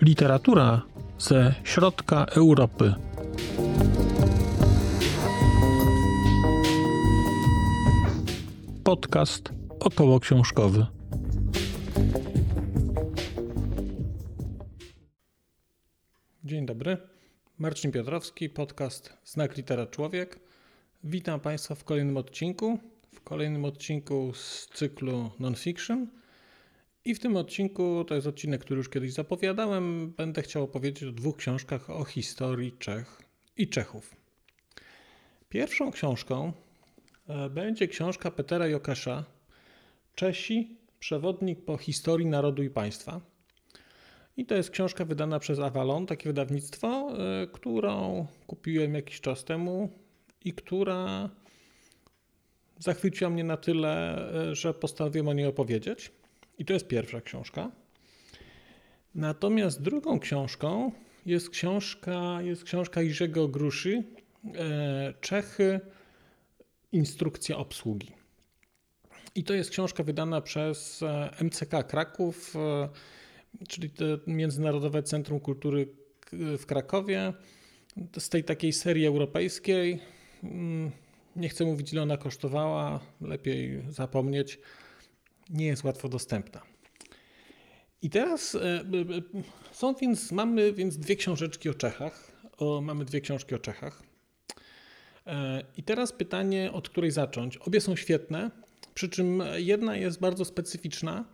Literatura ze środka Europy. Podcast około książkowy. Dzień dobry. Marcin Piotrowski, podcast Znak Litera Człowiek. Witam Państwa w kolejnym odcinku. W kolejnym odcinku z cyklu Nonfiction. I w tym odcinku, to jest odcinek, który już kiedyś zapowiadałem, będę chciał opowiedzieć o dwóch książkach o historii Czech i Czechów. Pierwszą książką e, będzie książka Petera Jokesza Czesi, przewodnik po historii narodu i państwa. I to jest książka wydana przez Avalon, takie wydawnictwo, e, którą kupiłem jakiś czas temu która zachwyciła mnie na tyle, e, że postanowiłem o niej opowiedzieć. I to jest pierwsza książka. Natomiast drugą książką jest książka, jest książka Jerzego Gruszy e, Czechy Instrukcja obsługi. I to jest książka wydana przez e, MCK Kraków, czyli Międzynarodowe Centrum Kultury w Krakowie. Z tej takiej serii europejskiej. Mm, nie chcę mówić, ile ona kosztowała, lepiej zapomnieć nie jest łatwo dostępna. I teraz e, e, są więc, mamy więc dwie książeczki o Czechach. O, mamy dwie książki o Czechach. E, I teraz pytanie, od której zacząć. Obie są świetne, przy czym jedna jest bardzo specyficzna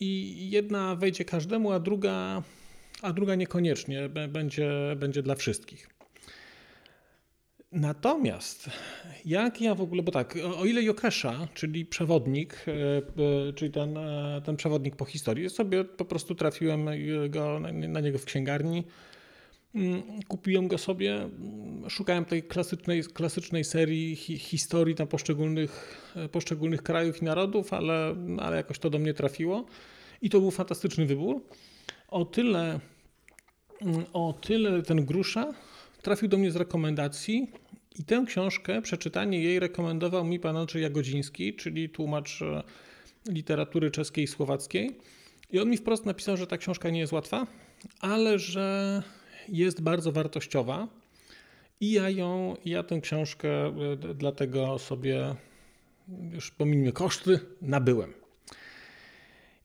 i jedna wejdzie każdemu, a druga, a druga niekoniecznie będzie, będzie dla wszystkich. Natomiast jak ja w ogóle, bo tak, o ile Jokesza, czyli przewodnik, e, e, czyli ten, e, ten przewodnik po historii, sobie po prostu trafiłem go, na niego w księgarni, mm, kupiłem go sobie, mm, szukałem tej klasycznej, klasycznej serii hi, historii na poszczególnych, poszczególnych krajów i narodów, ale, ale jakoś to do mnie trafiło i to był fantastyczny wybór. O tyle, mm, o tyle ten Grusza trafił do mnie z rekomendacji i tę książkę, przeczytanie jej rekomendował mi pan Andrzej Jagodziński, czyli tłumacz e, literatury czeskiej i słowackiej. I on mi wprost napisał, że ta książka nie jest łatwa, ale że jest bardzo wartościowa. I ja ją, ja tę książkę e, dlatego sobie, już pominijmy koszty, nabyłem.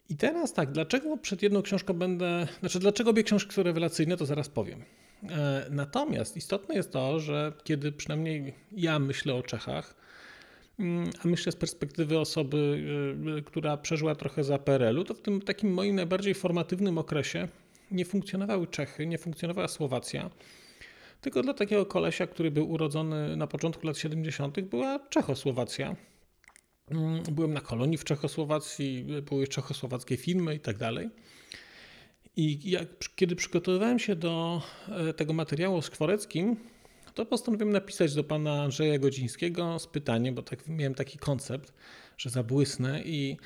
I teraz tak, dlaczego przed jedną książką będę, znaczy dlaczego obie książki są rewelacyjne, to zaraz powiem. E, natomiast istotne jest to, że kiedy przynajmniej ja myślę o Czechach, mm, a myślę z perspektywy osoby, e, która przeżyła trochę za PRL-u, to w tym takim moim najbardziej formatywnym okresie nie funkcjonowały Czechy, nie funkcjonowała Słowacja. Tylko dla takiego kolesia, który był urodzony na początku lat 70., była Czechosłowacja. Mm, byłem na kolonii w Czechosłowacji, były czechosłowackie filmy i tak dalej. I jak, kiedy przygotowywałem się do e, tego materiału z Kworeckim, to postanowiłem napisać do pana Andrzeja Godzińskiego z pytaniem, bo tak miałem taki koncept, że zabłysnę i,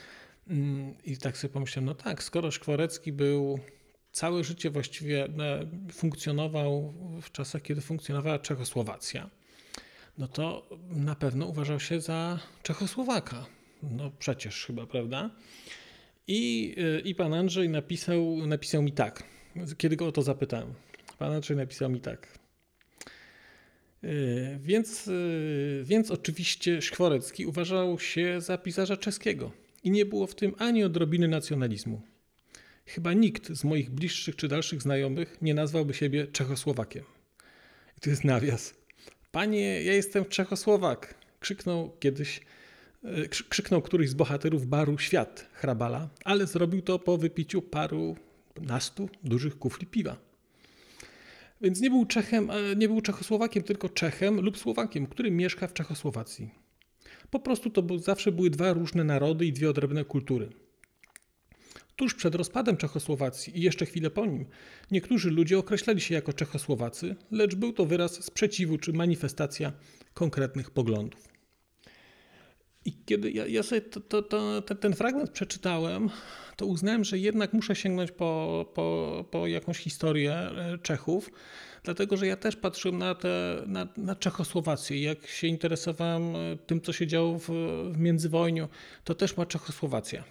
mm, i tak sobie pomyślałem, no tak, skoro Szkworecki był całe życie właściwie e, funkcjonował w czasach, kiedy funkcjonowała Czechosłowacja, no to na pewno uważał się za Czechosłowaka. No przecież chyba, prawda? I, I pan Andrzej napisał, napisał mi tak, kiedy go o to zapytałem. Pan Andrzej napisał mi tak. E, więc, e, więc oczywiście Szkworecki uważał się za pisarza czeskiego i nie było w tym ani odrobiny nacjonalizmu. Chyba nikt z moich bliższych czy dalszych znajomych nie nazwałby siebie Czechosłowakiem. I to jest nawias. Panie, ja jestem Czechosłowak, krzyknął kiedyś krzyknął któryś z bohaterów baru Świat Hrabala, ale zrobił to po wypiciu paru nastu dużych kufli piwa. Więc nie był Czechem, e, nie był Czechosłowakiem, tylko Czechem lub Słowakiem, który mieszka w Czechosłowacji. Po prostu to zawsze były dwa różne narody i dwie odrębne kultury. Tuż przed rozpadem Czechosłowacji i jeszcze chwilę po nim, niektórzy ludzie określali się jako Czechosłowacy, lecz był to wyraz sprzeciwu czy manifestacja konkretnych poglądów. I kiedy ja, ja sobie to, to, to, ten fragment przeczytałem, to uznałem, że jednak muszę sięgnąć po, po, po jakąś historię e, Czechów, dlatego że ja też patrzyłem na, te, na, na Czechosłowację. Jak się interesowałem e, tym, co się działo w, w międzywojniu, to też ma Czechosłowacja.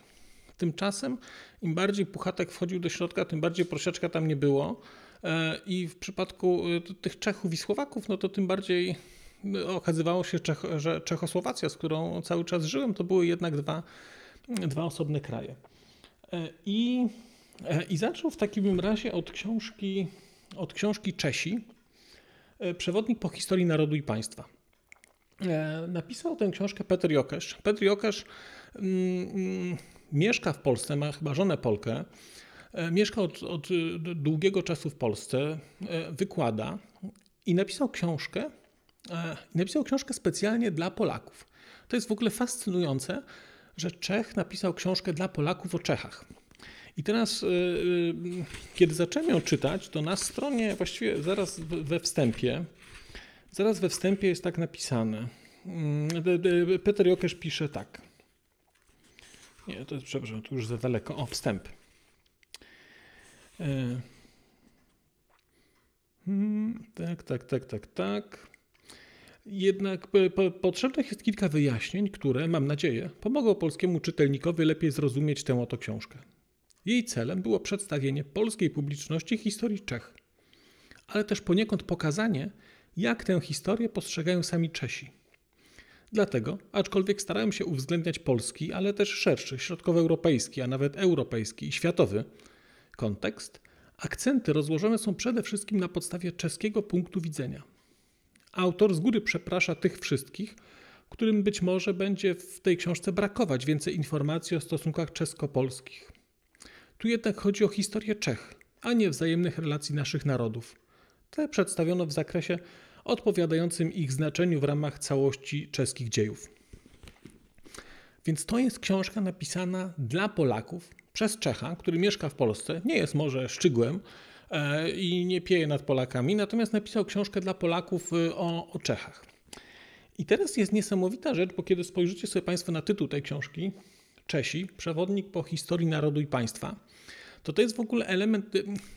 Tymczasem im bardziej Puchatek wchodził do środka, tym bardziej Prosiaczka tam nie było. E, I w przypadku tych Czechów i Słowaków, no to tym bardziej okazywało się, że Czechosłowacja, z którą cały czas żyłem, to były jednak dwa, dwa osobne kraje. I, I zaczął w takim razie od książki od książki Czesi, e, Przewodnik po historii narodu i państwa. E, napisał tę książkę Petr Jokesz. Petr Jokesz mm, mm, mieszka w Polsce, ma chyba żonę Polkę. E, mieszka od, od długiego czasu w Polsce, wykłada i napisał książkę. Napisał książkę specjalnie dla Polaków. To jest w ogóle fascynujące, że Czech napisał książkę dla Polaków o Czechach. I teraz, y, y, kiedy zacząłem ją czytać, to na stronie, właściwie zaraz we wstępie, zaraz we wstępie jest tak napisane. Mm, Peter Jokesz pisze tak. Nie, to jest, przepraszam, to już za daleko. O, wstęp. E, hmm, tak, tak, tak, tak, tak. Jednak potrzebnych jest kilka wyjaśnień, które, mam nadzieję, pomogą polskiemu czytelnikowi lepiej zrozumieć tę oto książkę. Jej celem było przedstawienie polskiej publiczności historii Czech, ale też poniekąd pokazanie, jak tę historię postrzegają sami Czesi. Dlatego, aczkolwiek starałem się uwzględniać polski, ale też szerszy, środkowoeuropejski, a nawet europejski i światowy kontekst, akcenty rozłożone są przede wszystkim na podstawie czeskiego punktu widzenia. Autor z góry przeprasza tych wszystkich, którym być może będzie w tej książce brakować więcej informacji o stosunkach czesko-polskich. Tu jednak chodzi o historię Czech, a nie wzajemnych relacji naszych narodów. Te przedstawiono w zakresie odpowiadającym ich znaczeniu w ramach całości czeskich dziejów. Więc to jest książka napisana dla Polaków przez Czecha, który mieszka w Polsce, nie jest może szczygłem i nie pieje nad Polakami, natomiast napisał książkę dla Polaków e, o, o Czechach. I teraz jest niesamowita rzecz, bo kiedy spojrzycie sobie Państwo na tytuł tej książki, Czesi, przewodnik po historii narodu i państwa, to to jest w ogóle element,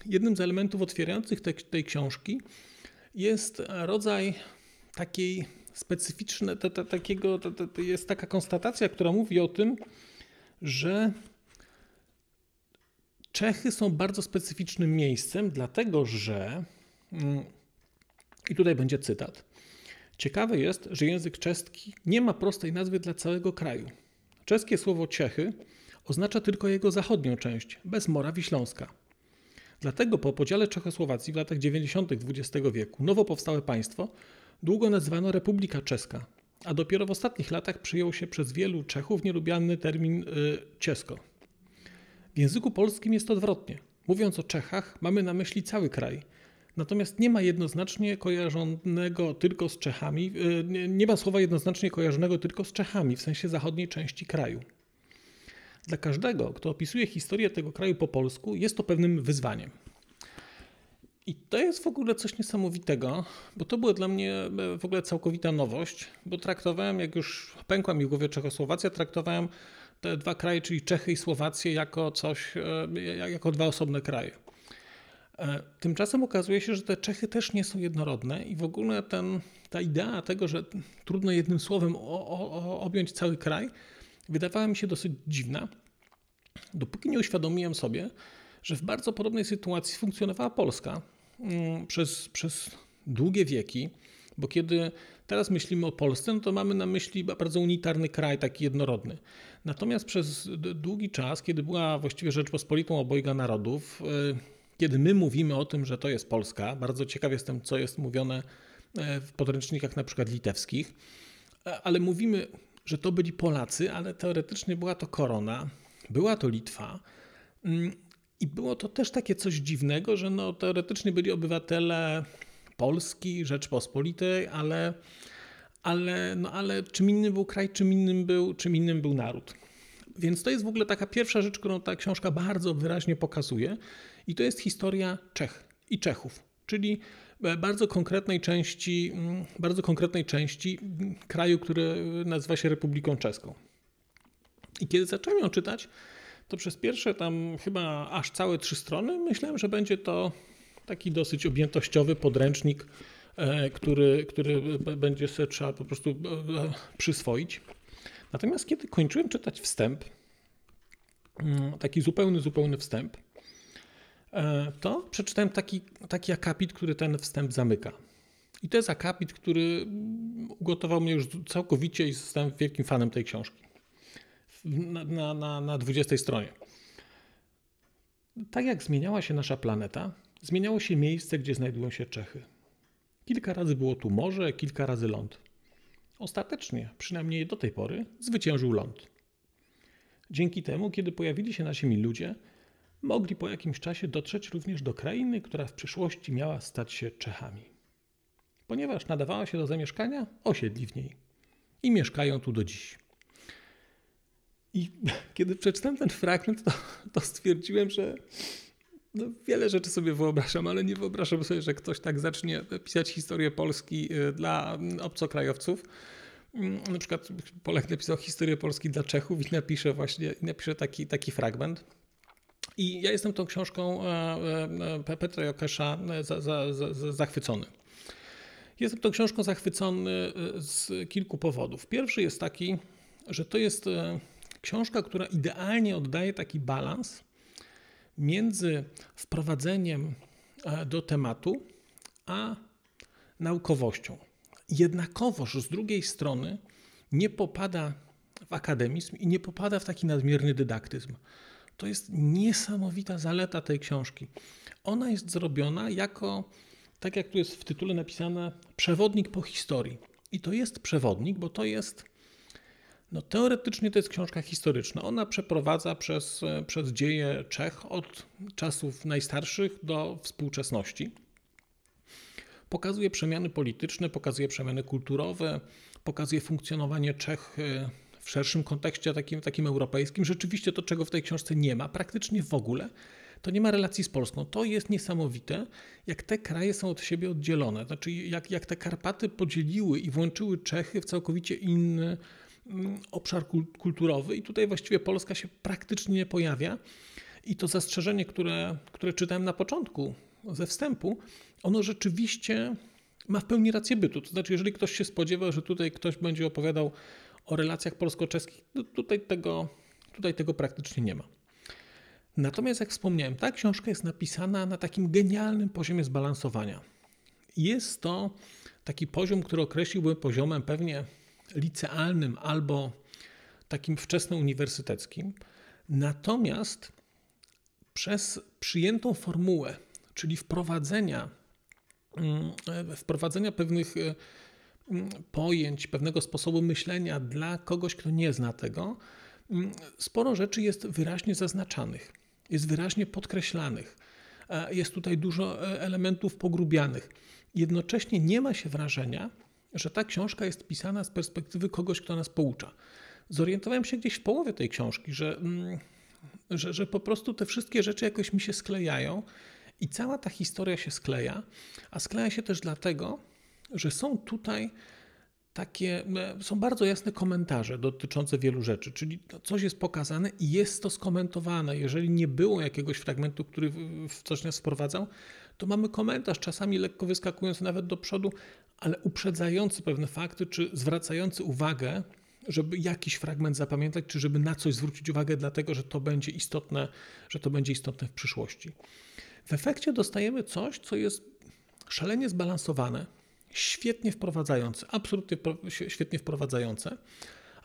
jednym z elementów otwierających te, tej książki jest rodzaj takiej specyficznej, takiego, te, jest taka konstatacja, która mówi o tym, że Czechy są bardzo specyficznym miejscem, dlatego że, mm, i tutaj będzie cytat, ciekawe jest, że język czeski nie ma prostej nazwy dla całego kraju. Czeskie słowo Ciechy oznacza tylko jego zachodnią część, bez Morawi Śląska. Dlatego po podziale Czechosłowacji w latach 90. XX wieku nowo powstałe państwo długo nazywano Republika Czeska, a dopiero w ostatnich latach przyjął się przez wielu Czechów nielubiany termin y, ciesko. W języku polskim jest odwrotnie. Mówiąc o Czechach, mamy na myśli cały kraj. Natomiast nie ma jednoznacznie kojarzonego tylko z Czechami, y, nie ma słowa jednoznacznie kojarzonego tylko z Czechami w sensie zachodniej części kraju. Dla każdego, kto opisuje historię tego kraju po polsku, jest to pewnym wyzwaniem. I to jest w ogóle coś niesamowitego, bo to była dla mnie e, w ogóle całkowita nowość, bo traktowałem, jak już pękła mi w głowie Czechosłowacja, traktowałem te dwa kraje, czyli Czechy i Słowację, jako coś, e, jako dwa osobne kraje. E, tymczasem okazuje się, że te Czechy też nie są jednorodne i w ogóle ten, ta idea tego, że trudno jednym słowem o, o, objąć cały kraj, wydawała mi się dosyć dziwna, dopóki nie uświadomiłem sobie, że w bardzo podobnej sytuacji funkcjonowała Polska mm, przez, przez długie wieki, bo kiedy teraz myślimy o Polsce, no to mamy na myśli bardzo unitarny kraj, taki jednorodny. Natomiast przez długi czas, kiedy była właściwie Rzeczpospolitą obojga narodów, e, kiedy my mówimy o tym, że to jest Polska, bardzo ciekaw jestem, co jest mówione e, w podręcznikach na przykład litewskich, e, ale mówimy że to byli Polacy, ale teoretycznie była to korona, była to Litwa. Mm, I było to też takie coś dziwnego, że no, teoretycznie byli obywatele Polski, Rzeczpospolitej, ale, ale, no, ale czym innym był kraj, czym innym był, czym innym był naród. Więc to jest w ogóle taka pierwsza rzecz, którą ta książka bardzo wyraźnie pokazuje, i to jest historia Czech i Czechów, czyli E, bardzo konkretnej części, mm, bardzo konkretnej części kraju, który nazywa się Republiką Czeską. I kiedy zacząłem ją czytać, to przez pierwsze tam chyba aż całe trzy strony myślałem, że będzie to taki dosyć objętościowy podręcznik, który, który będzie sobie trzeba po prostu przyswoić. Natomiast kiedy kończyłem czytać wstęp, mm, taki zupełny, zupełny wstęp, to przeczytałem taki, taki akapit, który ten wstęp zamyka. I to jest akapit, który ugotował mnie już całkowicie i zostałem wielkim fanem tej książki. Na, na, na, na 20 stronie. Tak jak zmieniała się nasza planeta, zmieniało się miejsce, gdzie znajdują się Czechy. Kilka razy było tu morze, kilka razy ląd. Ostatecznie, przynajmniej do tej pory, zwyciężył ląd. Dzięki temu, kiedy pojawili się na Ziemi ludzie, mogli po jakimś czasie dotrzeć również do krainy, która w przyszłości miała stać się Czechami. Ponieważ nadawała się do zamieszkania, osiedli w niej i mieszkają tu do dziś. I kiedy przeczytałem ten fragment, to, to stwierdziłem, że no, wiele rzeczy sobie wyobrażam, ale nie wyobrażam sobie, że ktoś tak zacznie pisać historię Polski y, dla obcokrajowców. Mm, na przykład Polek napisał historię Polski dla Czechów i napisze właśnie napisze taki, taki fragment. I ja jestem tą książką e, e, Petra Jokesza e, za, za, za, zachwycony. Jestem tą książką zachwycony z kilku powodów. Pierwszy jest taki, że to jest książka, która idealnie oddaje taki balans między wprowadzeniem do tematu a naukowością. Jednakowoż z drugiej strony nie popada w akademizm i nie popada w taki nadmierny dydaktyzm. To jest niesamowita zaleta tej książki. Ona jest zrobiona jako, tak jak tu jest w tytule napisane, przewodnik po historii. I to jest przewodnik, bo to jest, no teoretycznie to jest książka historyczna. Ona przeprowadza przez, przez dzieje Czech od czasów najstarszych do współczesności. Pokazuje przemiany polityczne, pokazuje przemiany kulturowe, pokazuje funkcjonowanie Czech e, w szerszym kontekście takim, takim europejskim. Rzeczywiście to, czego w tej książce nie ma, praktycznie w ogóle, to nie ma relacji z Polską. To jest niesamowite, jak te kraje są od siebie oddzielone. Znaczy, jak, jak te Karpaty podzieliły i włączyły Czechy w całkowicie inny obszar kulturowy, i tutaj właściwie Polska się praktycznie nie pojawia. I to zastrzeżenie, które, które czytałem na początku ze wstępu, ono rzeczywiście ma w pełni rację bytu. To znaczy, jeżeli ktoś się spodziewa, że tutaj ktoś będzie opowiadał o relacjach polsko-czeskich, no tutaj tego, tutaj tego praktycznie nie ma. Natomiast, jak wspomniałem, ta książka jest napisana na takim genialnym poziomie zbalansowania. Jest to taki poziom, który określiłbym poziomem pewnie licealnym albo takim wczesnouniwersyteckim. Natomiast przez przyjętą formułę, czyli wprowadzenia, mm, wprowadzenia pewnych pojęć, pewnego sposobu myślenia dla kogoś, kto nie zna tego, mm, sporo rzeczy jest wyraźnie zaznaczanych, jest wyraźnie podkreślanych. Jest tutaj dużo e, elementów pogrubianych. Jednocześnie nie ma się wrażenia, że ta książka jest pisana z perspektywy kogoś, kto nas poucza. Zorientowałem się gdzieś w połowie tej książki, że, mm, że, że po prostu te wszystkie rzeczy jakoś mi się sklejają i cała ta historia się skleja, a skleja się też dlatego, że są tutaj takie, e, są bardzo jasne komentarze dotyczące wielu rzeczy, czyli coś jest pokazane i jest to skomentowane. Jeżeli nie było jakiegoś fragmentu, który w coś nas wprowadzał, to mamy komentarz, czasami lekko wyskakujący nawet do przodu, ale uprzedzający pewne fakty, czy zwracający uwagę, żeby jakiś fragment zapamiętać, czy żeby na coś zwrócić uwagę, dlatego że to będzie istotne, że to będzie istotne w przyszłości. W efekcie dostajemy coś, co jest szalenie zbalansowane, świetnie wprowadzające, absolutnie świetnie wprowadzające,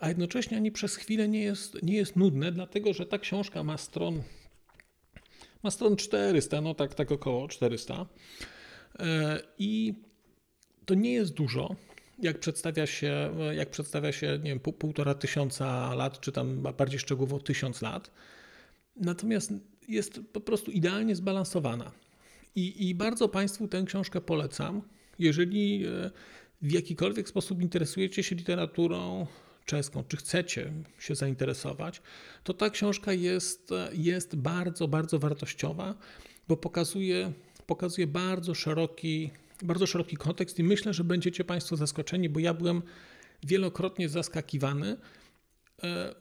a jednocześnie ani przez chwilę nie jest, nie jest nudne, dlatego że ta książka ma stron, ma stron 400, no tak, tak około 400 e, i to nie jest dużo, jak przedstawia się, jak przedstawia się nie wiem, półtora tysiąca lat, czy tam bardziej szczegółowo tysiąc lat. Natomiast jest po prostu idealnie zbalansowana. I, I bardzo Państwu tę książkę polecam. Jeżeli e, w jakikolwiek sposób interesujecie się literaturą czeską, czy chcecie się zainteresować, to ta książka jest, jest bardzo, bardzo wartościowa, bo pokazuje, pokazuje bardzo szeroki, bardzo szeroki kontekst i myślę, że będziecie Państwo zaskoczeni, bo ja byłem wielokrotnie zaskakiwany e,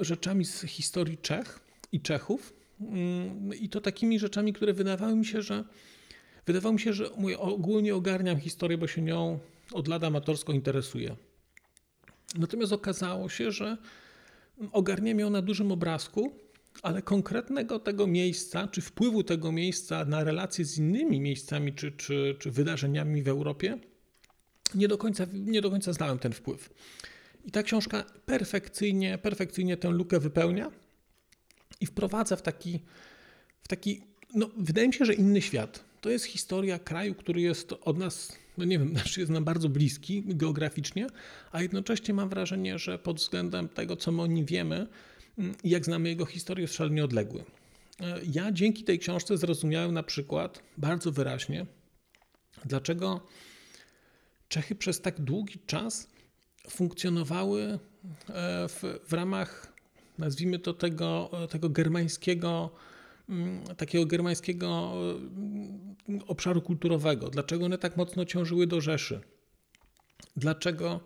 rzeczami z historii Czech i Czechów. Mm, I to takimi rzeczami, które wydawały mi się, że wydawało mi się, że ogólnie ogarniam historię, bo się nią od lat amatorsko interesuję. Natomiast okazało się, że ogarniam ją na dużym obrazku, ale konkretnego tego miejsca, czy wpływu tego miejsca na relacje z innymi miejscami, czy, czy, czy wydarzeniami w Europie, nie do, końca, nie do końca znałem ten wpływ. I ta książka perfekcyjnie, perfekcyjnie tę lukę wypełnia i wprowadza w taki, w taki no, wydaje mi się, że inny świat. To jest historia kraju, który jest od nas, no nie wiem, znaczy jest nam bardzo bliski geograficznie, a jednocześnie mam wrażenie, że pod względem tego, co my o nim wiemy mm, i jak znamy jego historię, jest szalenie odległy. E, ja dzięki tej książce zrozumiałem na przykład bardzo wyraźnie, dlaczego Czechy przez tak długi czas funkcjonowały e, w, w ramach, nazwijmy to, tego, tego germańskiego, mm, takiego germańskiego mm, obszaru kulturowego. Dlaczego one tak mocno ciążyły do Rzeszy? Dlaczego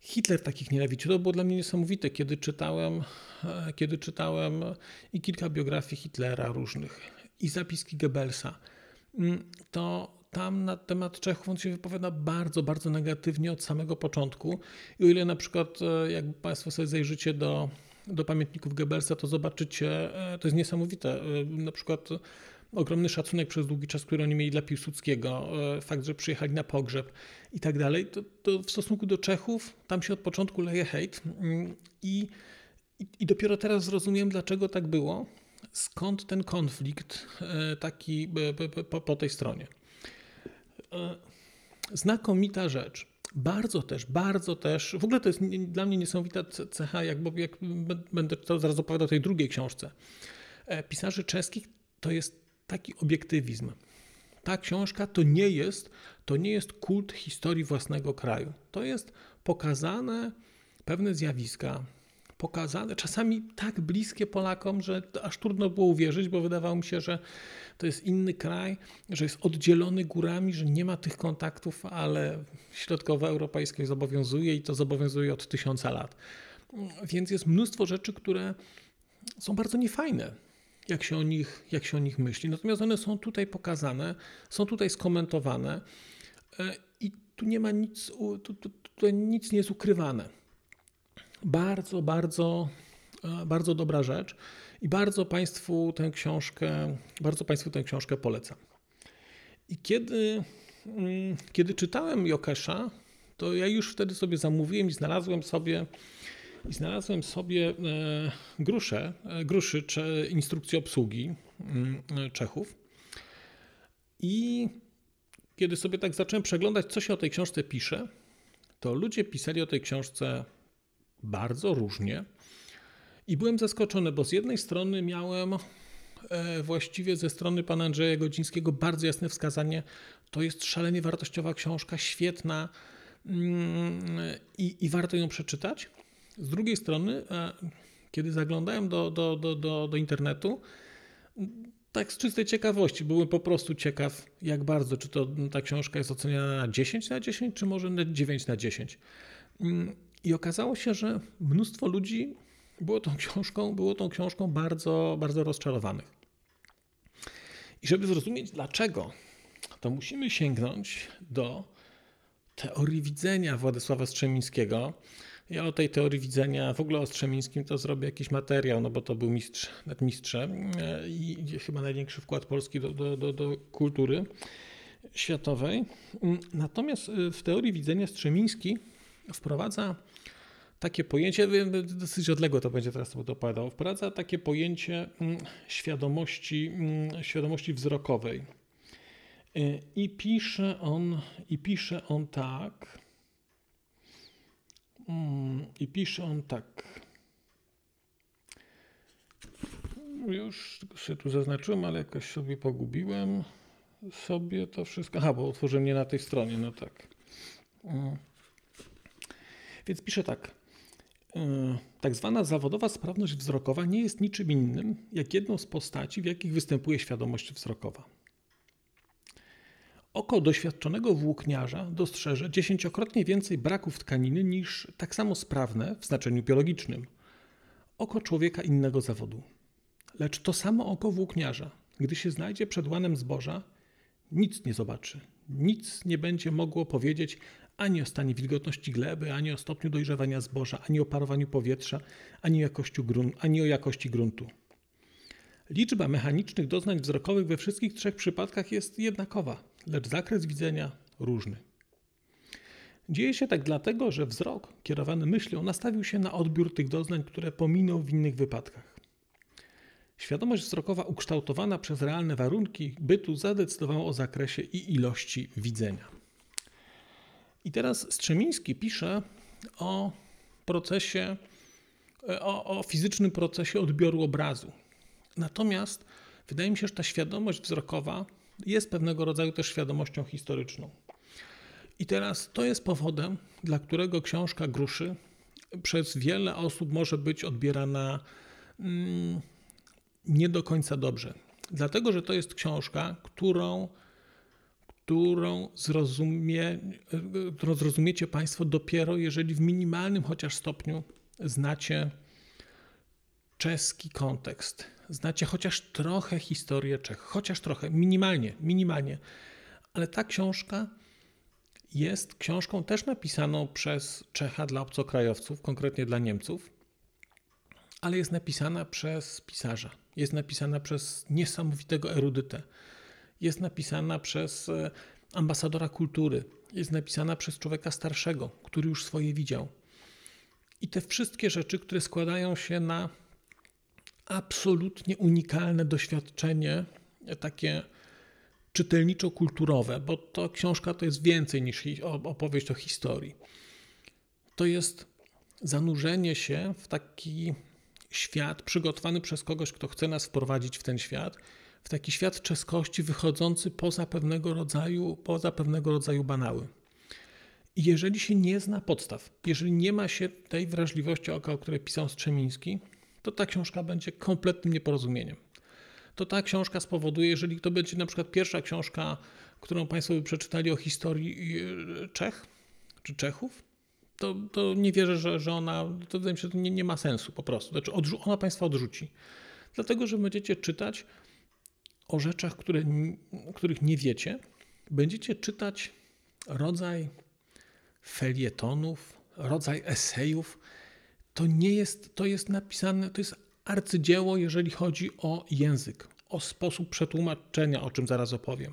Hitler takich nienawidził? To było dla mnie niesamowite, kiedy czytałem, e, kiedy czytałem i kilka biografii Hitlera różnych, i zapiski Goebbelsa. Mm, to tam na temat Czechów on się wypowiada bardzo, bardzo negatywnie od samego początku. I o ile na przykład, e, jak Państwo sobie zajrzycie do, do pamiętników Goebbelsa, to zobaczycie, e, to jest niesamowite. E, na przykład ogromny szacunek przez długi czas, który oni mieli dla Piłsudskiego, fakt, że przyjechali na pogrzeb i tak dalej, to, to w stosunku do Czechów tam się od początku leje hejt mm, i, i, i dopiero teraz zrozumiem, dlaczego tak było, skąd ten konflikt taki po, po tej stronie. E, znakomita rzecz. Bardzo też, bardzo też, w ogóle to jest dla mnie niesamowita cecha, jak, jak będę to zaraz opowiadał o tej drugiej książce. E, pisarzy czeskich to jest taki obiektywizm. Ta książka to nie jest, to nie jest kult historii własnego kraju. To jest pokazane pewne zjawiska, pokazane, czasami tak bliskie Polakom, że aż trudno było uwierzyć, bo wydawało mi się, że to jest inny kraj, że jest oddzielony górami, że nie ma tych kontaktów, ale środkowoeuropejskie zobowiązuje i to zobowiązuje od tysiąca lat. Więc jest mnóstwo rzeczy, które są bardzo niefajne, jak się o nich, jak się o nich myśli. Natomiast one są tutaj pokazane, są tutaj skomentowane e, i tu nie ma nic, tu, tu, tu nic nie jest ukrywane. Bardzo, bardzo, e, bardzo dobra rzecz i bardzo Państwu tę książkę, bardzo Państwu tę książkę polecam. I kiedy, mm, kiedy czytałem Jokesza, to ja już wtedy sobie zamówiłem i znalazłem sobie i znalazłem sobie e, gruszę, e, gruszy instrukcji obsługi mm, Czechów. I kiedy sobie tak zacząłem przeglądać, co się o tej książce pisze, to ludzie pisali o tej książce bardzo różnie. I byłem zaskoczony, bo z jednej strony miałem e, właściwie ze strony pana Andrzeja Godzińskiego bardzo jasne wskazanie, to jest szalenie wartościowa książka, świetna mm, i, i warto ją przeczytać. Z drugiej strony, e, kiedy zaglądałem do, do, do, do, do internetu, tak z czystej ciekawości, byłem po prostu ciekaw, jak bardzo, czy to ta książka jest oceniana na 10 na 10, czy może na 9 na 10. I okazało się, że mnóstwo ludzi było tą książką, było tą książką bardzo, bardzo rozczarowanych. I żeby zrozumieć dlaczego, to musimy sięgnąć do teorii widzenia Władysława Strzemińskiego. Ja o tej teorii widzenia, w ogóle o Strzemińskim, to zrobię jakiś materiał, no bo to był mistrz nad mistrzem i chyba największy wkład Polski do, do, do, do kultury światowej. Natomiast w teorii widzenia Strzemiński wprowadza takie pojęcie, dosyć odległe to będzie teraz to opowiadał, wprowadza takie pojęcie mm, świadomości, mm, świadomości wzrokowej. Y, I pisze on, i pisze on tak. Mm, I pisze on tak. Już się tu zaznaczyłem, ale jakoś sobie pogubiłem sobie to wszystko. Aha, bo otworzyłem nie na tej stronie, no tak. Więc pisze tak. E, tak zwana zawodowa sprawność wzrokowa nie jest niczym innym, jak jedną z postaci, w jakich występuje świadomość wzrokowa. Oko doświadczonego włókniarza dostrzeże dziesięciokrotnie więcej braków tkaniny niż tak samo sprawne w znaczeniu biologicznym oko człowieka innego zawodu. Lecz to samo oko włókniarza, gdy się znajdzie przed łanem zboża, nic nie zobaczy. Nic nie będzie mogło powiedzieć ani o stanie wilgotności gleby, ani o stopniu dojrzewania zboża, ani o parowaniu powietrza, ani o jakości, grun- ani o jakości gruntu. Liczba mechanicznych doznań wzrokowych we wszystkich trzech przypadkach jest jednakowa, lecz zakres widzenia różny. Dzieje się tak dlatego, że wzrok kierowany myślą nastawił się na odbiór tych doznań, które pominął w innych wypadkach. Świadomość wzrokowa ukształtowana przez realne warunki bytu zadecydowała o zakresie i ilości widzenia. I teraz Strzemiński pisze o procesie, o, o fizycznym procesie odbioru obrazu. Natomiast wydaje mi się, że ta świadomość wzrokowa jest pewnego rodzaju też świadomością historyczną. I teraz to jest powodem, dla którego książka Gruszy przez wiele osób może być odbierana mm, nie do końca dobrze. Dlatego, że to jest książka, którą, którą, zrozumie, którą zrozumiecie Państwo dopiero, jeżeli w minimalnym chociaż stopniu znacie czeski kontekst, znacie chociaż trochę historię Czech, chociaż trochę, minimalnie, minimalnie. Ale ta książka jest książką też napisaną przez Czecha dla obcokrajowców, konkretnie dla Niemców, ale jest napisana przez pisarza, jest napisana przez niesamowitego erudytę, jest napisana przez e, ambasadora kultury, jest napisana przez człowieka starszego, który już swoje widział. I te wszystkie rzeczy, które składają się na absolutnie unikalne doświadczenie, takie czytelniczo-kulturowe, bo to książka to jest więcej niż opowieść o historii. To jest zanurzenie się w taki świat przygotowany przez kogoś, kto chce nas wprowadzić w ten świat, w taki świat czeskości wychodzący poza pewnego rodzaju, poza pewnego rodzaju banały. Jeżeli się nie zna podstaw, jeżeli nie ma się tej wrażliwości oka, o której pisał Strzemiński, to ta książka będzie kompletnym nieporozumieniem. To ta książka spowoduje, jeżeli to będzie na przykład pierwsza książka, którą Państwo by przeczytali o historii e, Czech czy Czechów, to, to nie wierzę, że, że ona, to wydaje mi się, to nie, nie ma sensu po prostu. Znaczy odrzu- ona Państwa odrzuci. Dlatego, że będziecie czytać o rzeczach, które, których nie wiecie. Będziecie czytać rodzaj felietonów, rodzaj esejów. To nie jest, to jest napisane, to jest arcydzieło, jeżeli chodzi o język, o sposób przetłumaczenia, o czym zaraz opowiem,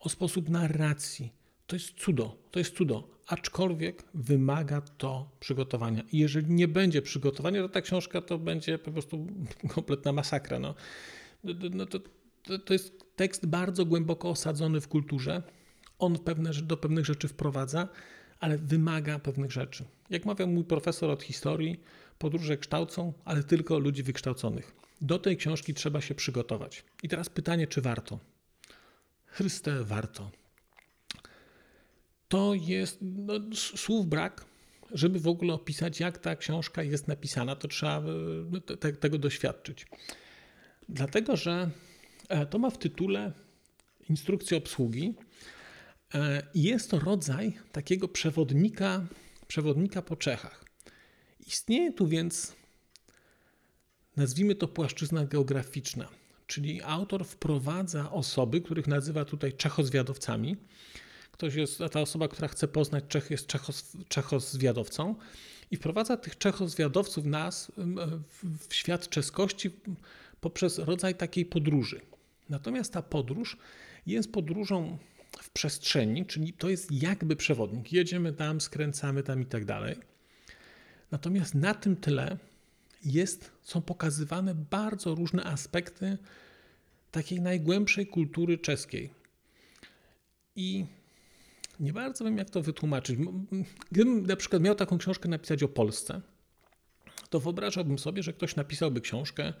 o sposób narracji. To jest cudo, to jest cudo aczkolwiek wymaga to przygotowania. Jeżeli nie będzie przygotowania, to ta książka to będzie po prostu kompletna masakra. No. No to, to, to jest tekst bardzo głęboko osadzony w kulturze. On pewne, do pewnych rzeczy wprowadza, ale wymaga pewnych rzeczy. Jak mawiał mój profesor od historii, podróże kształcą, ale tylko ludzi wykształconych. Do tej książki trzeba się przygotować. I teraz pytanie, czy warto? Chryste, warto to jest no, słów brak, żeby w ogóle opisać, jak ta książka jest napisana, to trzeba te, tego doświadczyć. Dlatego, że to ma w tytule instrukcję obsługi e, jest to rodzaj takiego przewodnika, przewodnika po Czechach. Istnieje tu więc, nazwijmy to płaszczyzna geograficzna, czyli autor wprowadza osoby, których nazywa tutaj czechozwiadowcami, ktoś jest, ta osoba, która chce poznać Czech, jest czechos, czechozwiadowcą i wprowadza tych czechozwiadowców nas w świat czeskości poprzez rodzaj takiej podróży. Natomiast ta podróż jest podróżą w przestrzeni, czyli to jest jakby przewodnik. Jedziemy tam, skręcamy tam i tak dalej. Natomiast na tym tle jest, są pokazywane bardzo różne aspekty takiej najgłębszej kultury czeskiej. I nie bardzo wiem, jak to wytłumaczyć. Gdybym na przykład miał taką książkę napisać o Polsce, to wyobrażałbym sobie, że ktoś napisałby książkę,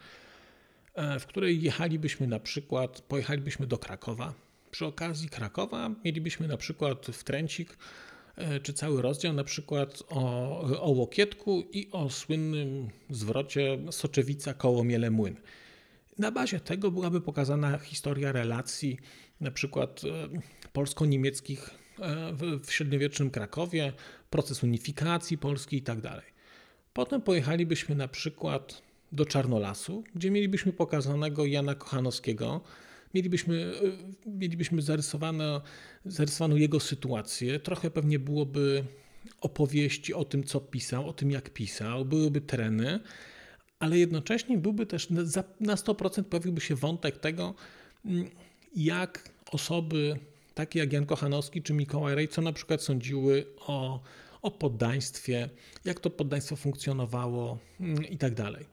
w której jechalibyśmy na przykład, pojechalibyśmy do Krakowa. Przy okazji Krakowa mielibyśmy na przykład wtręcik, e, czy cały rozdział na przykład o, o Łokietku i o słynnym zwrocie Soczewica koło Miele Młyn. Na bazie tego byłaby pokazana historia relacji na przykład e, polsko-niemieckich E, w średniowiecznym Krakowie, proces unifikacji Polski i tak dalej. Potem pojechalibyśmy na przykład do Czarnolasu, gdzie mielibyśmy pokazanego Jana Kochanowskiego Mielibyśmy, mielibyśmy zarysowane, zarysowaną jego sytuację. Trochę pewnie byłoby opowieści o tym, co pisał, o tym, jak pisał, byłyby tereny, ale jednocześnie byłby też na 100% pojawiłby się wątek tego, mm, jak osoby takie jak Jan Kochanowski czy Mikołaj Rej, co na przykład sądziły o, o poddaństwie, jak to poddaństwo funkcjonowało mm, i tak dalej.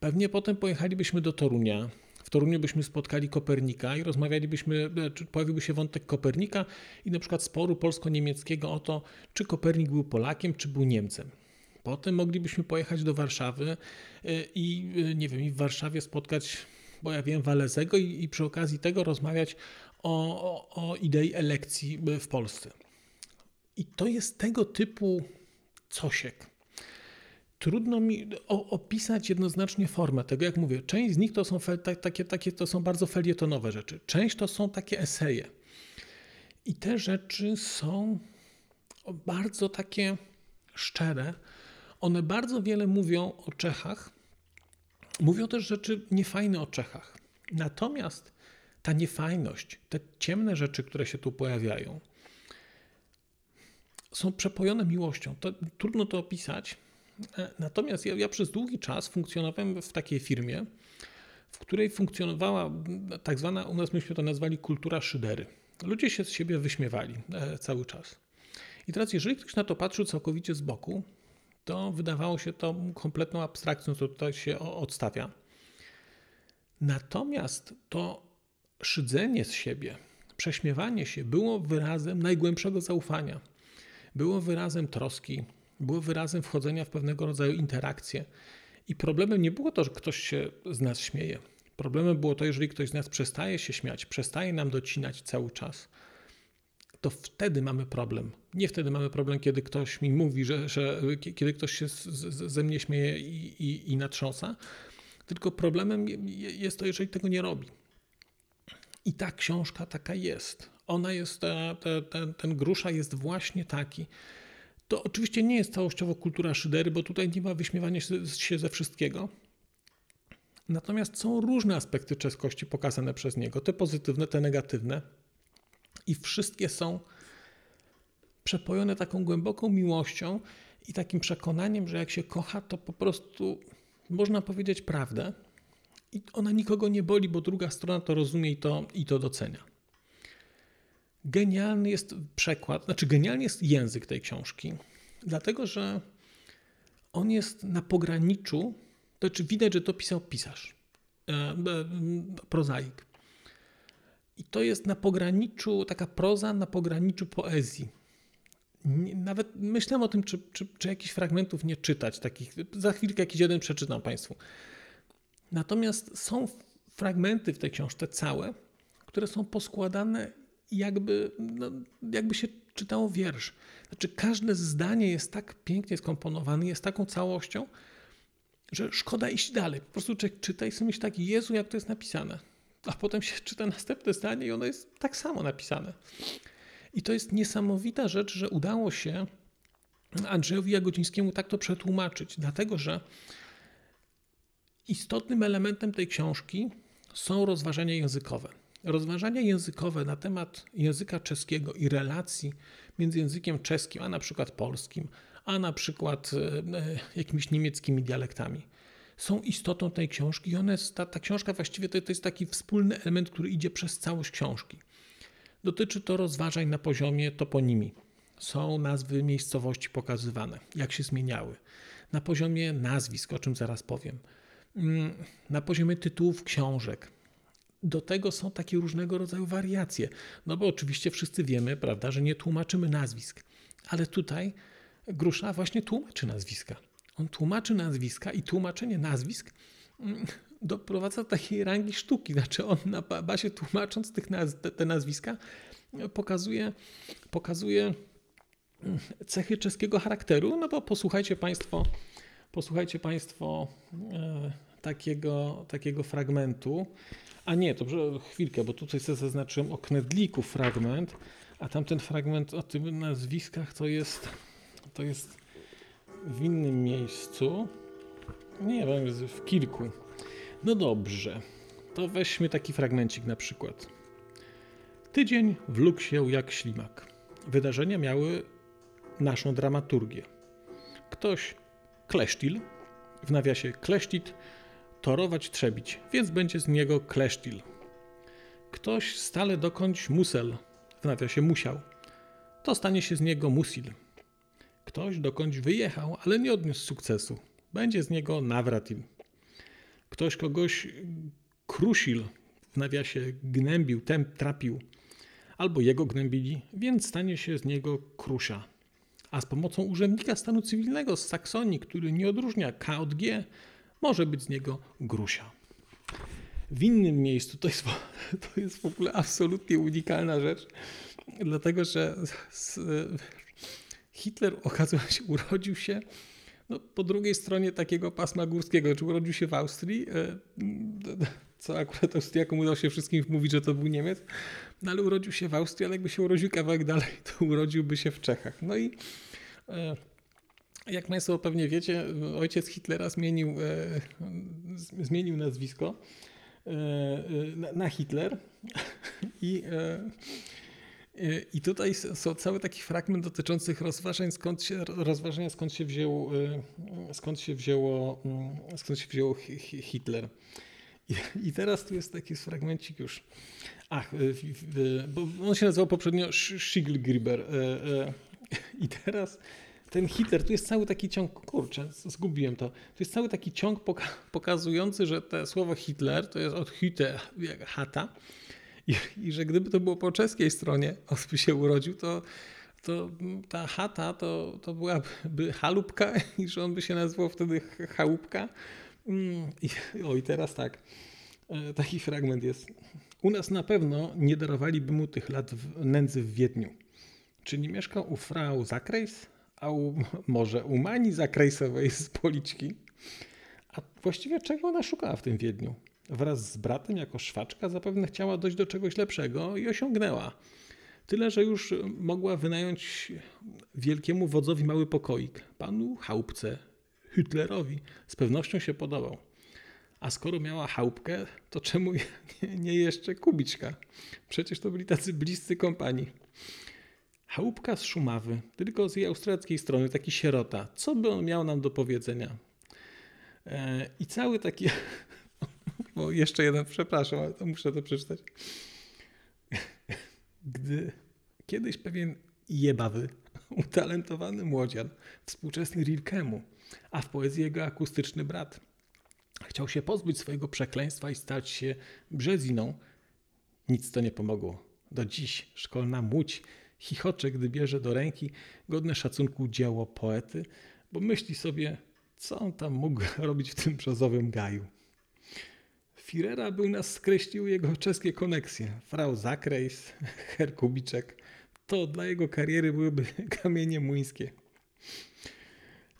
Pewnie potem pojechalibyśmy do Torunia. W Toruniu byśmy spotkali Kopernika i rozmawialibyśmy, e, czy pojawiłby się wątek Kopernika i na przykład sporu polsko-niemieckiego o to, czy Kopernik był Polakiem, czy był Niemcem. Potem moglibyśmy pojechać do Warszawy e, i e, nie wiem, i w Warszawie spotkać, bo ja wiem, Walezego i, i przy okazji tego rozmawiać o, o, o idei elekcji w Polsce. I to jest tego typu cosiek. Trudno mi opisać jednoznacznie formę tego, jak mówię. Część z nich to są takie, takie to są bardzo felietonowe rzeczy. Część to są takie eseje. I te rzeczy są bardzo takie szczere. One bardzo wiele mówią o Czechach. Mówią też rzeczy niefajne o Czechach. Natomiast ta niefajność, te ciemne rzeczy, które się tu pojawiają, są przepojone miłością. To, trudno to opisać. E, natomiast ja, ja przez długi czas funkcjonowałem w takiej firmie, w której funkcjonowała tak zwana, u nas myśmy to nazwali kultura szydery. Ludzie się z siebie wyśmiewali e, cały czas. I teraz, jeżeli ktoś na to patrzył całkowicie z boku, to wydawało się to kompletną abstrakcją, co tutaj się odstawia. Natomiast to szydzenie z siebie, prześmiewanie się było wyrazem najgłębszego zaufania. Było wyrazem troski, było wyrazem wchodzenia w pewnego rodzaju interakcje. I problemem nie było to, że ktoś się z nas śmieje. Problemem było to, jeżeli ktoś z nas przestaje się śmiać, przestaje nam docinać cały czas, to wtedy mamy problem. Nie wtedy mamy problem, kiedy ktoś mi mówi, że, że kiedy ktoś się z, z, ze mnie śmieje i, i, i natrząsa, tylko problemem jest to, jeżeli tego nie robi. I ta książka taka jest. Ona jest, te, te, ten grusza jest właśnie taki. To oczywiście nie jest całościowo kultura szydery, bo tutaj nie ma wyśmiewania się ze wszystkiego. Natomiast są różne aspekty czeskości pokazane przez niego, te pozytywne, te negatywne. I wszystkie są przepojone taką głęboką miłością i takim przekonaniem, że jak się kocha, to po prostu można powiedzieć prawdę, i ona nikogo nie boli, bo druga strona to rozumie i to, i to docenia. Genialny jest przekład, znaczy genialny jest język tej książki, dlatego że on jest na pograniczu, to znaczy widać, że to pisał pisarz, e, prozaik. I to jest na pograniczu, taka proza na pograniczu poezji. Nawet myślałem o tym, czy, czy, czy jakichś fragmentów nie czytać, takich. Za chwilkę jakiś jeden przeczytam Państwu. Natomiast są fragmenty w tej książce całe, które są poskładane jakby, no, jakby się czytało wiersz. Znaczy każde zdanie jest tak pięknie skomponowane, jest taką całością, że szkoda iść dalej. Po prostu człowiek czyta i sobie myśli tak, Jezu, jak to jest napisane. A potem się czyta następne zdanie i ono jest tak samo napisane. I to jest niesamowita rzecz, że udało się Andrzejowi Jagodzińskiemu tak to przetłumaczyć, dlatego że Istotnym elementem tej książki są rozważania językowe. Rozważania językowe na temat języka czeskiego i relacji między językiem czeskim, a na przykład polskim, a na przykład e, e, jakimiś niemieckimi dialektami są istotą tej książki i one ta, ta książka właściwie to, to jest taki wspólny element, który idzie przez całość książki. Dotyczy to rozważań na poziomie toponimii. Są nazwy miejscowości pokazywane, jak się zmieniały. Na poziomie nazwisk, o czym zaraz powiem Mm, na poziomie tytułów książek. Do tego są takie różnego rodzaju wariacje. No bo oczywiście wszyscy wiemy, prawda, że nie tłumaczymy nazwisk. Ale tutaj Grusza właśnie tłumaczy nazwiska. On tłumaczy nazwiska i tłumaczenie nazwisk mm, doprowadza do takiej rangi sztuki. Znaczy on na bazie tłumacząc tych naz te nazwiska pokazuje, pokazuje mm, cechy czeskiego charakteru. No bo posłuchajcie Państwo Posłuchajcie Państwo e, takiego, takiego fragmentu. A nie, to chwilkę, bo tutaj sobie zaznaczyłem o Knedliku fragment, a tamten fragment o tych nazwiskach to jest, to jest w innym miejscu. Nie wiem, w kilku. No dobrze. to weźmy taki fragmencik na przykład. Tydzień wlókł się jak ślimak. Wydarzenia miały naszą dramaturgię. Ktoś klesztil, w nawiasie klesztit, torować trzebić, więc będzie z niego klesztil. Ktoś stale dokądś musel, w nawiasie musiał, to stanie się z niego musil. Ktoś dokądś wyjechał, ale nie odniósł sukcesu, będzie z niego nawratil. Ktoś kogoś krusil, w nawiasie gnębił, tem trapił, albo jego gnębili, więc stanie się z niego krusia. A z pomocą urzędnika stanu cywilnego z Saksonii, który nie odróżnia K od G, może być z niego grusia. W innym miejscu to jest, to jest w ogóle absolutnie unikalna rzecz, dlatego że Hitler okazuje się urodził się no, po drugiej stronie takiego pasma górskiego, czy urodził się w Austrii, e, co akurat Austriakom udało się wszystkim mówić, że to był Niemiec, no ale urodził się w Austrii, ale jakby się urodził kawałek dalej, to urodziłby się w Czechach. No i e, jak Państwo pewnie wiecie, ojciec Hitlera zmienił, e, zmienił nazwisko na Hitler i i tutaj są cały taki fragment dotyczących rozważań, skąd się, rozważania, skąd się wzięło, skąd się wzięło, skąd się wzięło Hitler. I, teraz tu jest taki fragmencik już. Ach, bo on się nazywał poprzednio Schiegelgriber. E, e, I teraz ten Hitler, tu jest cały taki ciąg, kurczę, zgubiłem to. To jest cały taki ciąg pokazujący, że to słowo Hitler to jest od Hüte, jak chata i, I, że gdyby to było po czeskiej stronie, on by się urodził, to, to ta chata to, to byłaby chalupka i że on by się nazywał wtedy chałupka. Mm, I, o i teraz tak, e, taki fragment jest. U nas na pewno nie darowaliby mu tych lat w, nędzy w Wiedniu. Czy nie mieszkał u frau Zakrejs, a u, może u Mani Zakrejsowej z Policzki? A właściwie czego ona szukała w tym Wiedniu? Wraz z bratem jako szwaczka zapewne chciała dojść do czegoś lepszego i osiągnęła. Tyle, że już mogła wynająć wielkiemu wodzowi mały pokoik. Panu chałupce, Hitlerowi, z pewnością się podobał. A skoro miała chałupkę, to czemu nie, nie jeszcze kubiczka? Przecież to byli tacy bliscy kompanii. Chałupka z Szumawy, tylko z jej austriackiej strony, taki sierota. Co by on miał nam do powiedzenia? E, I cały taki bo jeszcze jeden, przepraszam, ale to muszę to przeczytać. Gdy kiedyś pewien jebawy, utalentowany młodzian, współczesny Rilkemu, a w poezji jego akustyczny brat, chciał się pozbyć swojego przekleństwa i stać się brzeziną, nic to nie pomogło. Do dziś szkolna młódź chichocze, gdy bierze do ręki godne szacunku dzieło poety, bo myśli sobie, co on tam mógł robić w tym brzozowym gaju. Firera był nas skreślił jego czeskie koneksje. Frau Zakrejs, Herr Kubiczek. To dla jego kariery byłyby kamienie młyńskie.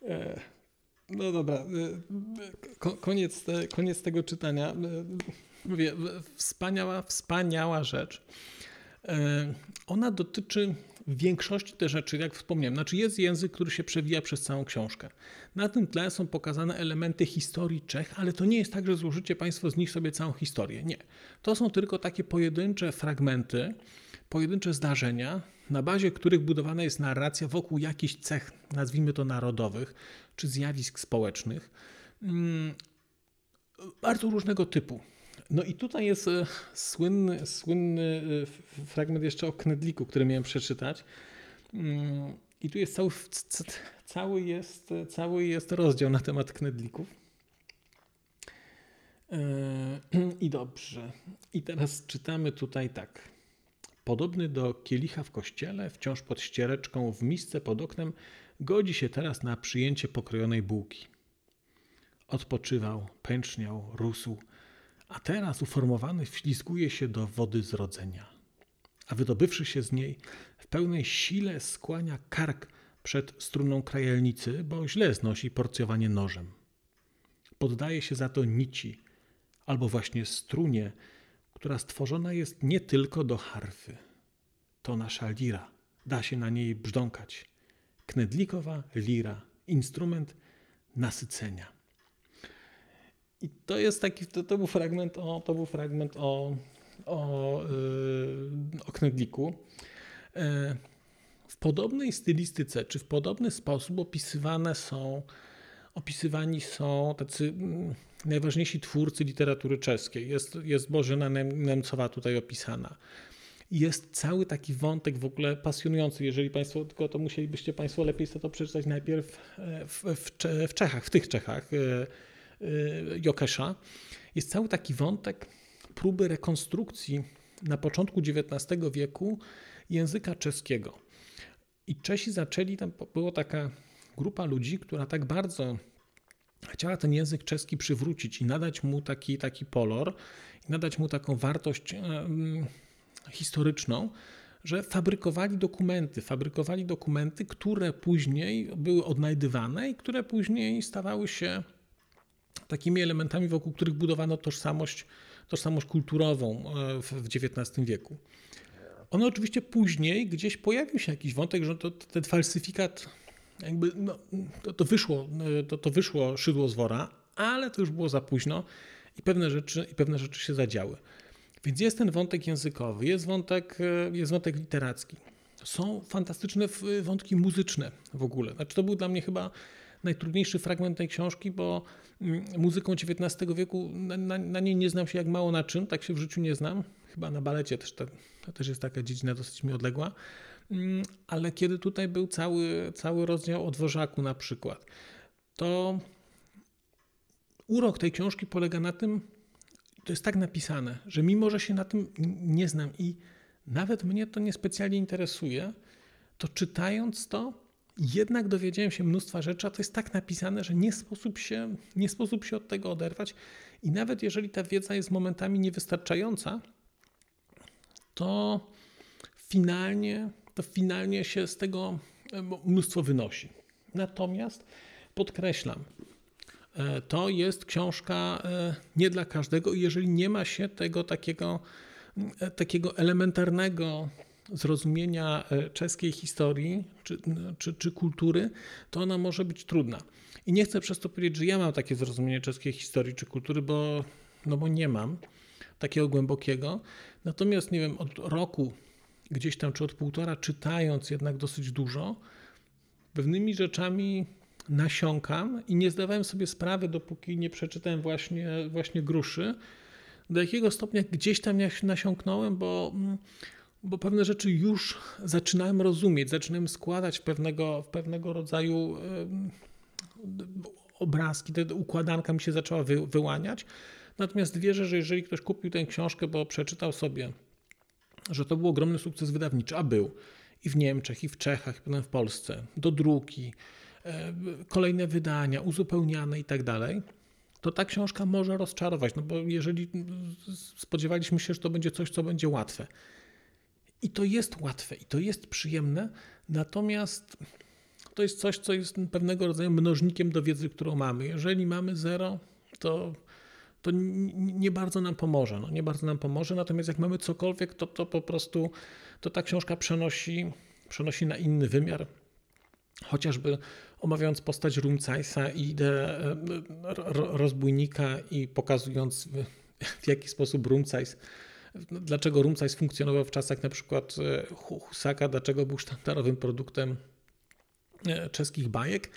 E, no dobra, e, koniec, koniec tego czytania. E, mówię, wspaniała, wspaniała rzecz. Ona dotyczy większości te rzeczy, jak wspomniałem, znaczy jest język, który się przewija przez całą książkę. Na tym tle są pokazane elementy historii Czech, ale to nie jest tak, że złożycie Państwo z nich sobie całą historię. Nie. To są tylko takie pojedyncze fragmenty, pojedyncze zdarzenia, na bazie których budowana jest narracja wokół jakichś cech, nazwijmy to narodowych, czy zjawisk społecznych. Mm, bardzo różnego typu. No i tutaj jest e, słynny, słynny e, fragment jeszcze o Knedliku, który miałem przeczytać. Mm, I tu jest cały, cały, jest, cały jest rozdział na temat Knedlików. E, I dobrze. I teraz czytamy tutaj tak. Podobny do kielicha w kościele, wciąż pod ściereczką w misce pod oknem, godzi się teraz na przyjęcie pokrojonej bułki. Odpoczywał, pęczniał, rósł a teraz uformowany wślizguje się do wody zrodzenia, a wydobywszy się z niej, w pełnej sile skłania kark przed struną krajelnicy, bo źle znosi porcjowanie nożem. Poddaje się za to nici, albo właśnie strunie, która stworzona jest nie tylko do harfy. To nasza lira, da się na niej brzdąkać. Knedlikowa lira, instrument nasycenia. I to jest taki, to, to był fragment o, to był fragment o, o, yy, o Knedliku. Yy, w podobnej stylistyce, czy w podobny sposób opisywane są, opisywani są tacy mm, najważniejsi twórcy literatury czeskiej. Jest, jest Bożena Nemcowa tutaj opisana. Jest cały taki wątek w ogóle pasjonujący. Jeżeli Państwo, tylko to musielibyście Państwo lepiej sobie to przeczytać najpierw e, w, w, w Czechach, w tych Czechach e, Jokesza. Jest cały taki wątek próby rekonstrukcji na początku XIX wieku języka czeskiego. I Czesi zaczęli, tam była taka grupa ludzi, która tak bardzo chciała ten język czeski przywrócić i nadać mu taki, taki polor, nadać mu taką wartość historyczną, że fabrykowali dokumenty, fabrykowali dokumenty, które później były odnajdywane i które później stawały się takimi elementami, wokół których budowano tożsamość, tożsamość kulturową e, w XIX wieku. One oczywiście później gdzieś pojawił się jakiś wątek, że to, ten falsyfikat jakby no, to, to, wyszło, to, to wyszło szydło z wora, ale to już było za późno i pewne rzeczy, i pewne rzeczy się zadziały. Więc jest ten wątek językowy, jest wątek, e, jest wątek literacki. Są fantastyczne wątki muzyczne w ogóle. Znaczy, to był dla mnie chyba najtrudniejszy fragment tej książki, bo mm, muzyką XIX wieku na, na, na, niej nie znam się jak mało na czym, tak się w życiu nie znam. Chyba na balecie też, to, to też jest taka dziedzina dosyć mi odległa. Mm, ale kiedy tutaj był cały, cały rozdział o dworzaku na przykład, to urok tej książki polega na tym, to jest tak napisane, że mimo, że się na tym nie znam i nawet mnie to niespecjalnie interesuje, to czytając to, jednak dowiedziałem się mnóstwa rzeczy, a to jest tak napisane, że nie sposób się, nie sposób się od tego oderwać. I nawet jeżeli ta wiedza jest momentami niewystarczająca, to finalnie, to finalnie się z tego e, mnóstwo wynosi. Natomiast podkreślam, e, to jest książka e, nie dla każdego, jeżeli nie ma się tego takiego, takiego elementarnego zrozumienia czeskiej historii czy, czy, czy kultury, to ona może być trudna. I nie chcę przez to powiedzieć, że ja mam takie zrozumienie czeskiej historii czy kultury, bo, no bo nie mam takiego głębokiego. Natomiast, nie wiem, od roku gdzieś tam, czy od półtora, czytając jednak dosyć dużo, pewnymi rzeczami nasiąkam i nie zdawałem sobie sprawy, dopóki nie przeczytałem właśnie, właśnie gruszy, do jakiego stopnia gdzieś tam nasiąknąłem, bo, bo pewne rzeczy już zaczynałem rozumieć, zaczynałem składać pewnego, w pewnego rodzaju obrazki, ta układanka mi się zaczęła wy, wyłaniać. Natomiast wierzę, że jeżeli ktoś kupił tę książkę, bo przeczytał sobie, że to był ogromny sukces wydawniczy, a był i w Niemczech, i w Czechach, i potem w Polsce, do druki, kolejne wydania, uzupełniane i tak dalej, to ta książka może rozczarować, no bo jeżeli spodziewaliśmy się, że to będzie coś, co będzie łatwe. I to jest łatwe, i to jest przyjemne, natomiast to jest coś, co jest pewnego rodzaju mnożnikiem do wiedzy, którą mamy. Jeżeli mamy zero, to to nie bardzo nam pomoże. No, nie bardzo nam pomoże, natomiast jak mamy cokolwiek, to, to po prostu to ta książka przenosi, przenosi na inny wymiar. Chociażby omawiając postać Rumcajsa i ideę e, rozbójnika i pokazując w, w jaki sposób Rumcajs, dlaczego Rumcajs funkcjonował w czasach na przykład e, Husaka, dlaczego był sztandarowym produktem e, czeskich bajek.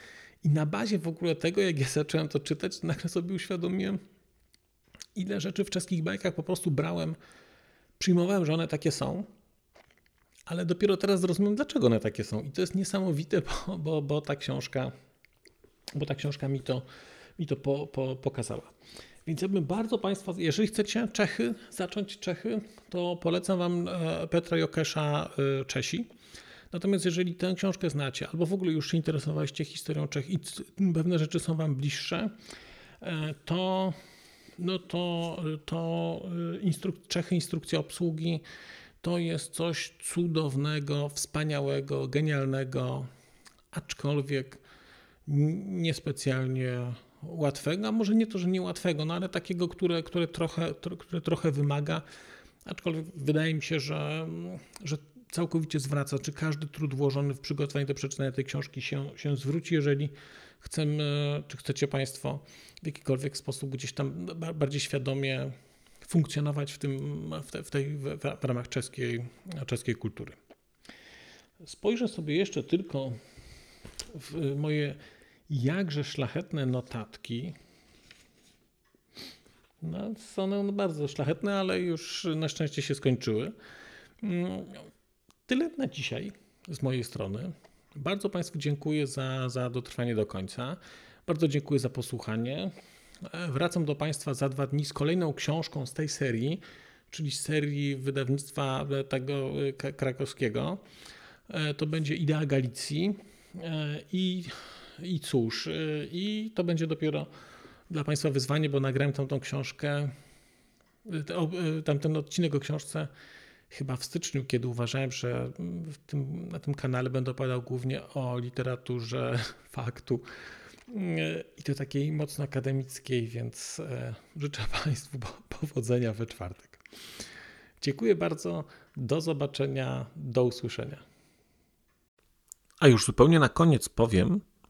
I na bazie w ogóle tego, jak ja zacząłem to czytać, nagle sobie uświadomiłem, ile rzeczy w czeskich bajkach po prostu brałem, przyjmowałem, że one takie są, ale dopiero teraz zrozumiem, dlaczego one takie są. I to jest niesamowite, bo, bo, bo ta książka, bo ta książka mi to, mi to po, po, pokazała. Więc ja bym bardzo Państwa, jeżeli chcecie Czechy, zacząć Czechy, to polecam Wam e, Petra Jokesza e, Czesi. Natomiast jeżeli tę książkę znacie, albo w ogóle już się interesowaliście historią Czech i pewne rzeczy są Wam bliższe, e, to no to, to instruk Czechy instrukcja obsługi to jest coś cudownego, wspaniałego, genialnego, aczkolwiek niespecjalnie łatwego, a może nie to, że nie łatwego, no ale takiego, które, które, trochę, które trochę wymaga, aczkolwiek wydaje mi się, że, że całkowicie zwraca, czy każdy trud włożony w przygotowanie do przeczytania tej książki się, się zwróci, jeżeli chcemy, czy chcecie Państwo w jakikolwiek sposób gdzieś tam bardziej świadomie funkcjonować w, tym, w, te, w, tej, w, w ramach czeskiej, czeskiej kultury. Spojrzę sobie jeszcze tylko w moje jakże szlachetne notatki. No, są one bardzo szlachetne, ale już na szczęście się skończyły. Tyle na dzisiaj z mojej strony. Bardzo Państwu dziękuję za, za dotrwanie do końca. Bardzo dziękuję za posłuchanie. E, wracam do Państwa za dwa dni z kolejną książką z tej serii, czyli z serii wydawnictwa tego e, krakowskiego. E, to będzie Idea Galicji. I, I cóż, i to będzie dopiero dla Państwa wyzwanie, bo nagrałem tam tą książkę, tamten odcinek o książce chyba w styczniu, kiedy uważałem, że tym, na tym kanale będę opowiadał głównie o literaturze faktu i to takiej mocno akademickiej, więc życzę Państwu powodzenia we czwartek. Dziękuję bardzo, do zobaczenia, do usłyszenia. A już zupełnie na koniec powiem,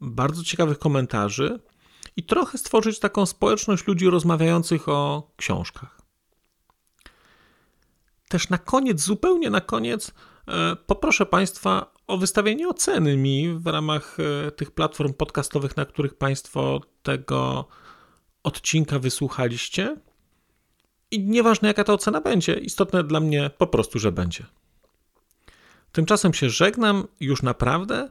bardzo ciekawych komentarzy i trochę stworzyć taką społeczność ludzi rozmawiających o książkach. Też na koniec, zupełnie na koniec, e, poproszę Państwa o wystawienie oceny mi w ramach e, tych platform podcastowych, na których Państwo tego odcinka wysłuchaliście. I nieważne jaka ta ocena będzie, istotne dla mnie po prostu, że będzie. Tymczasem się żegnam już naprawdę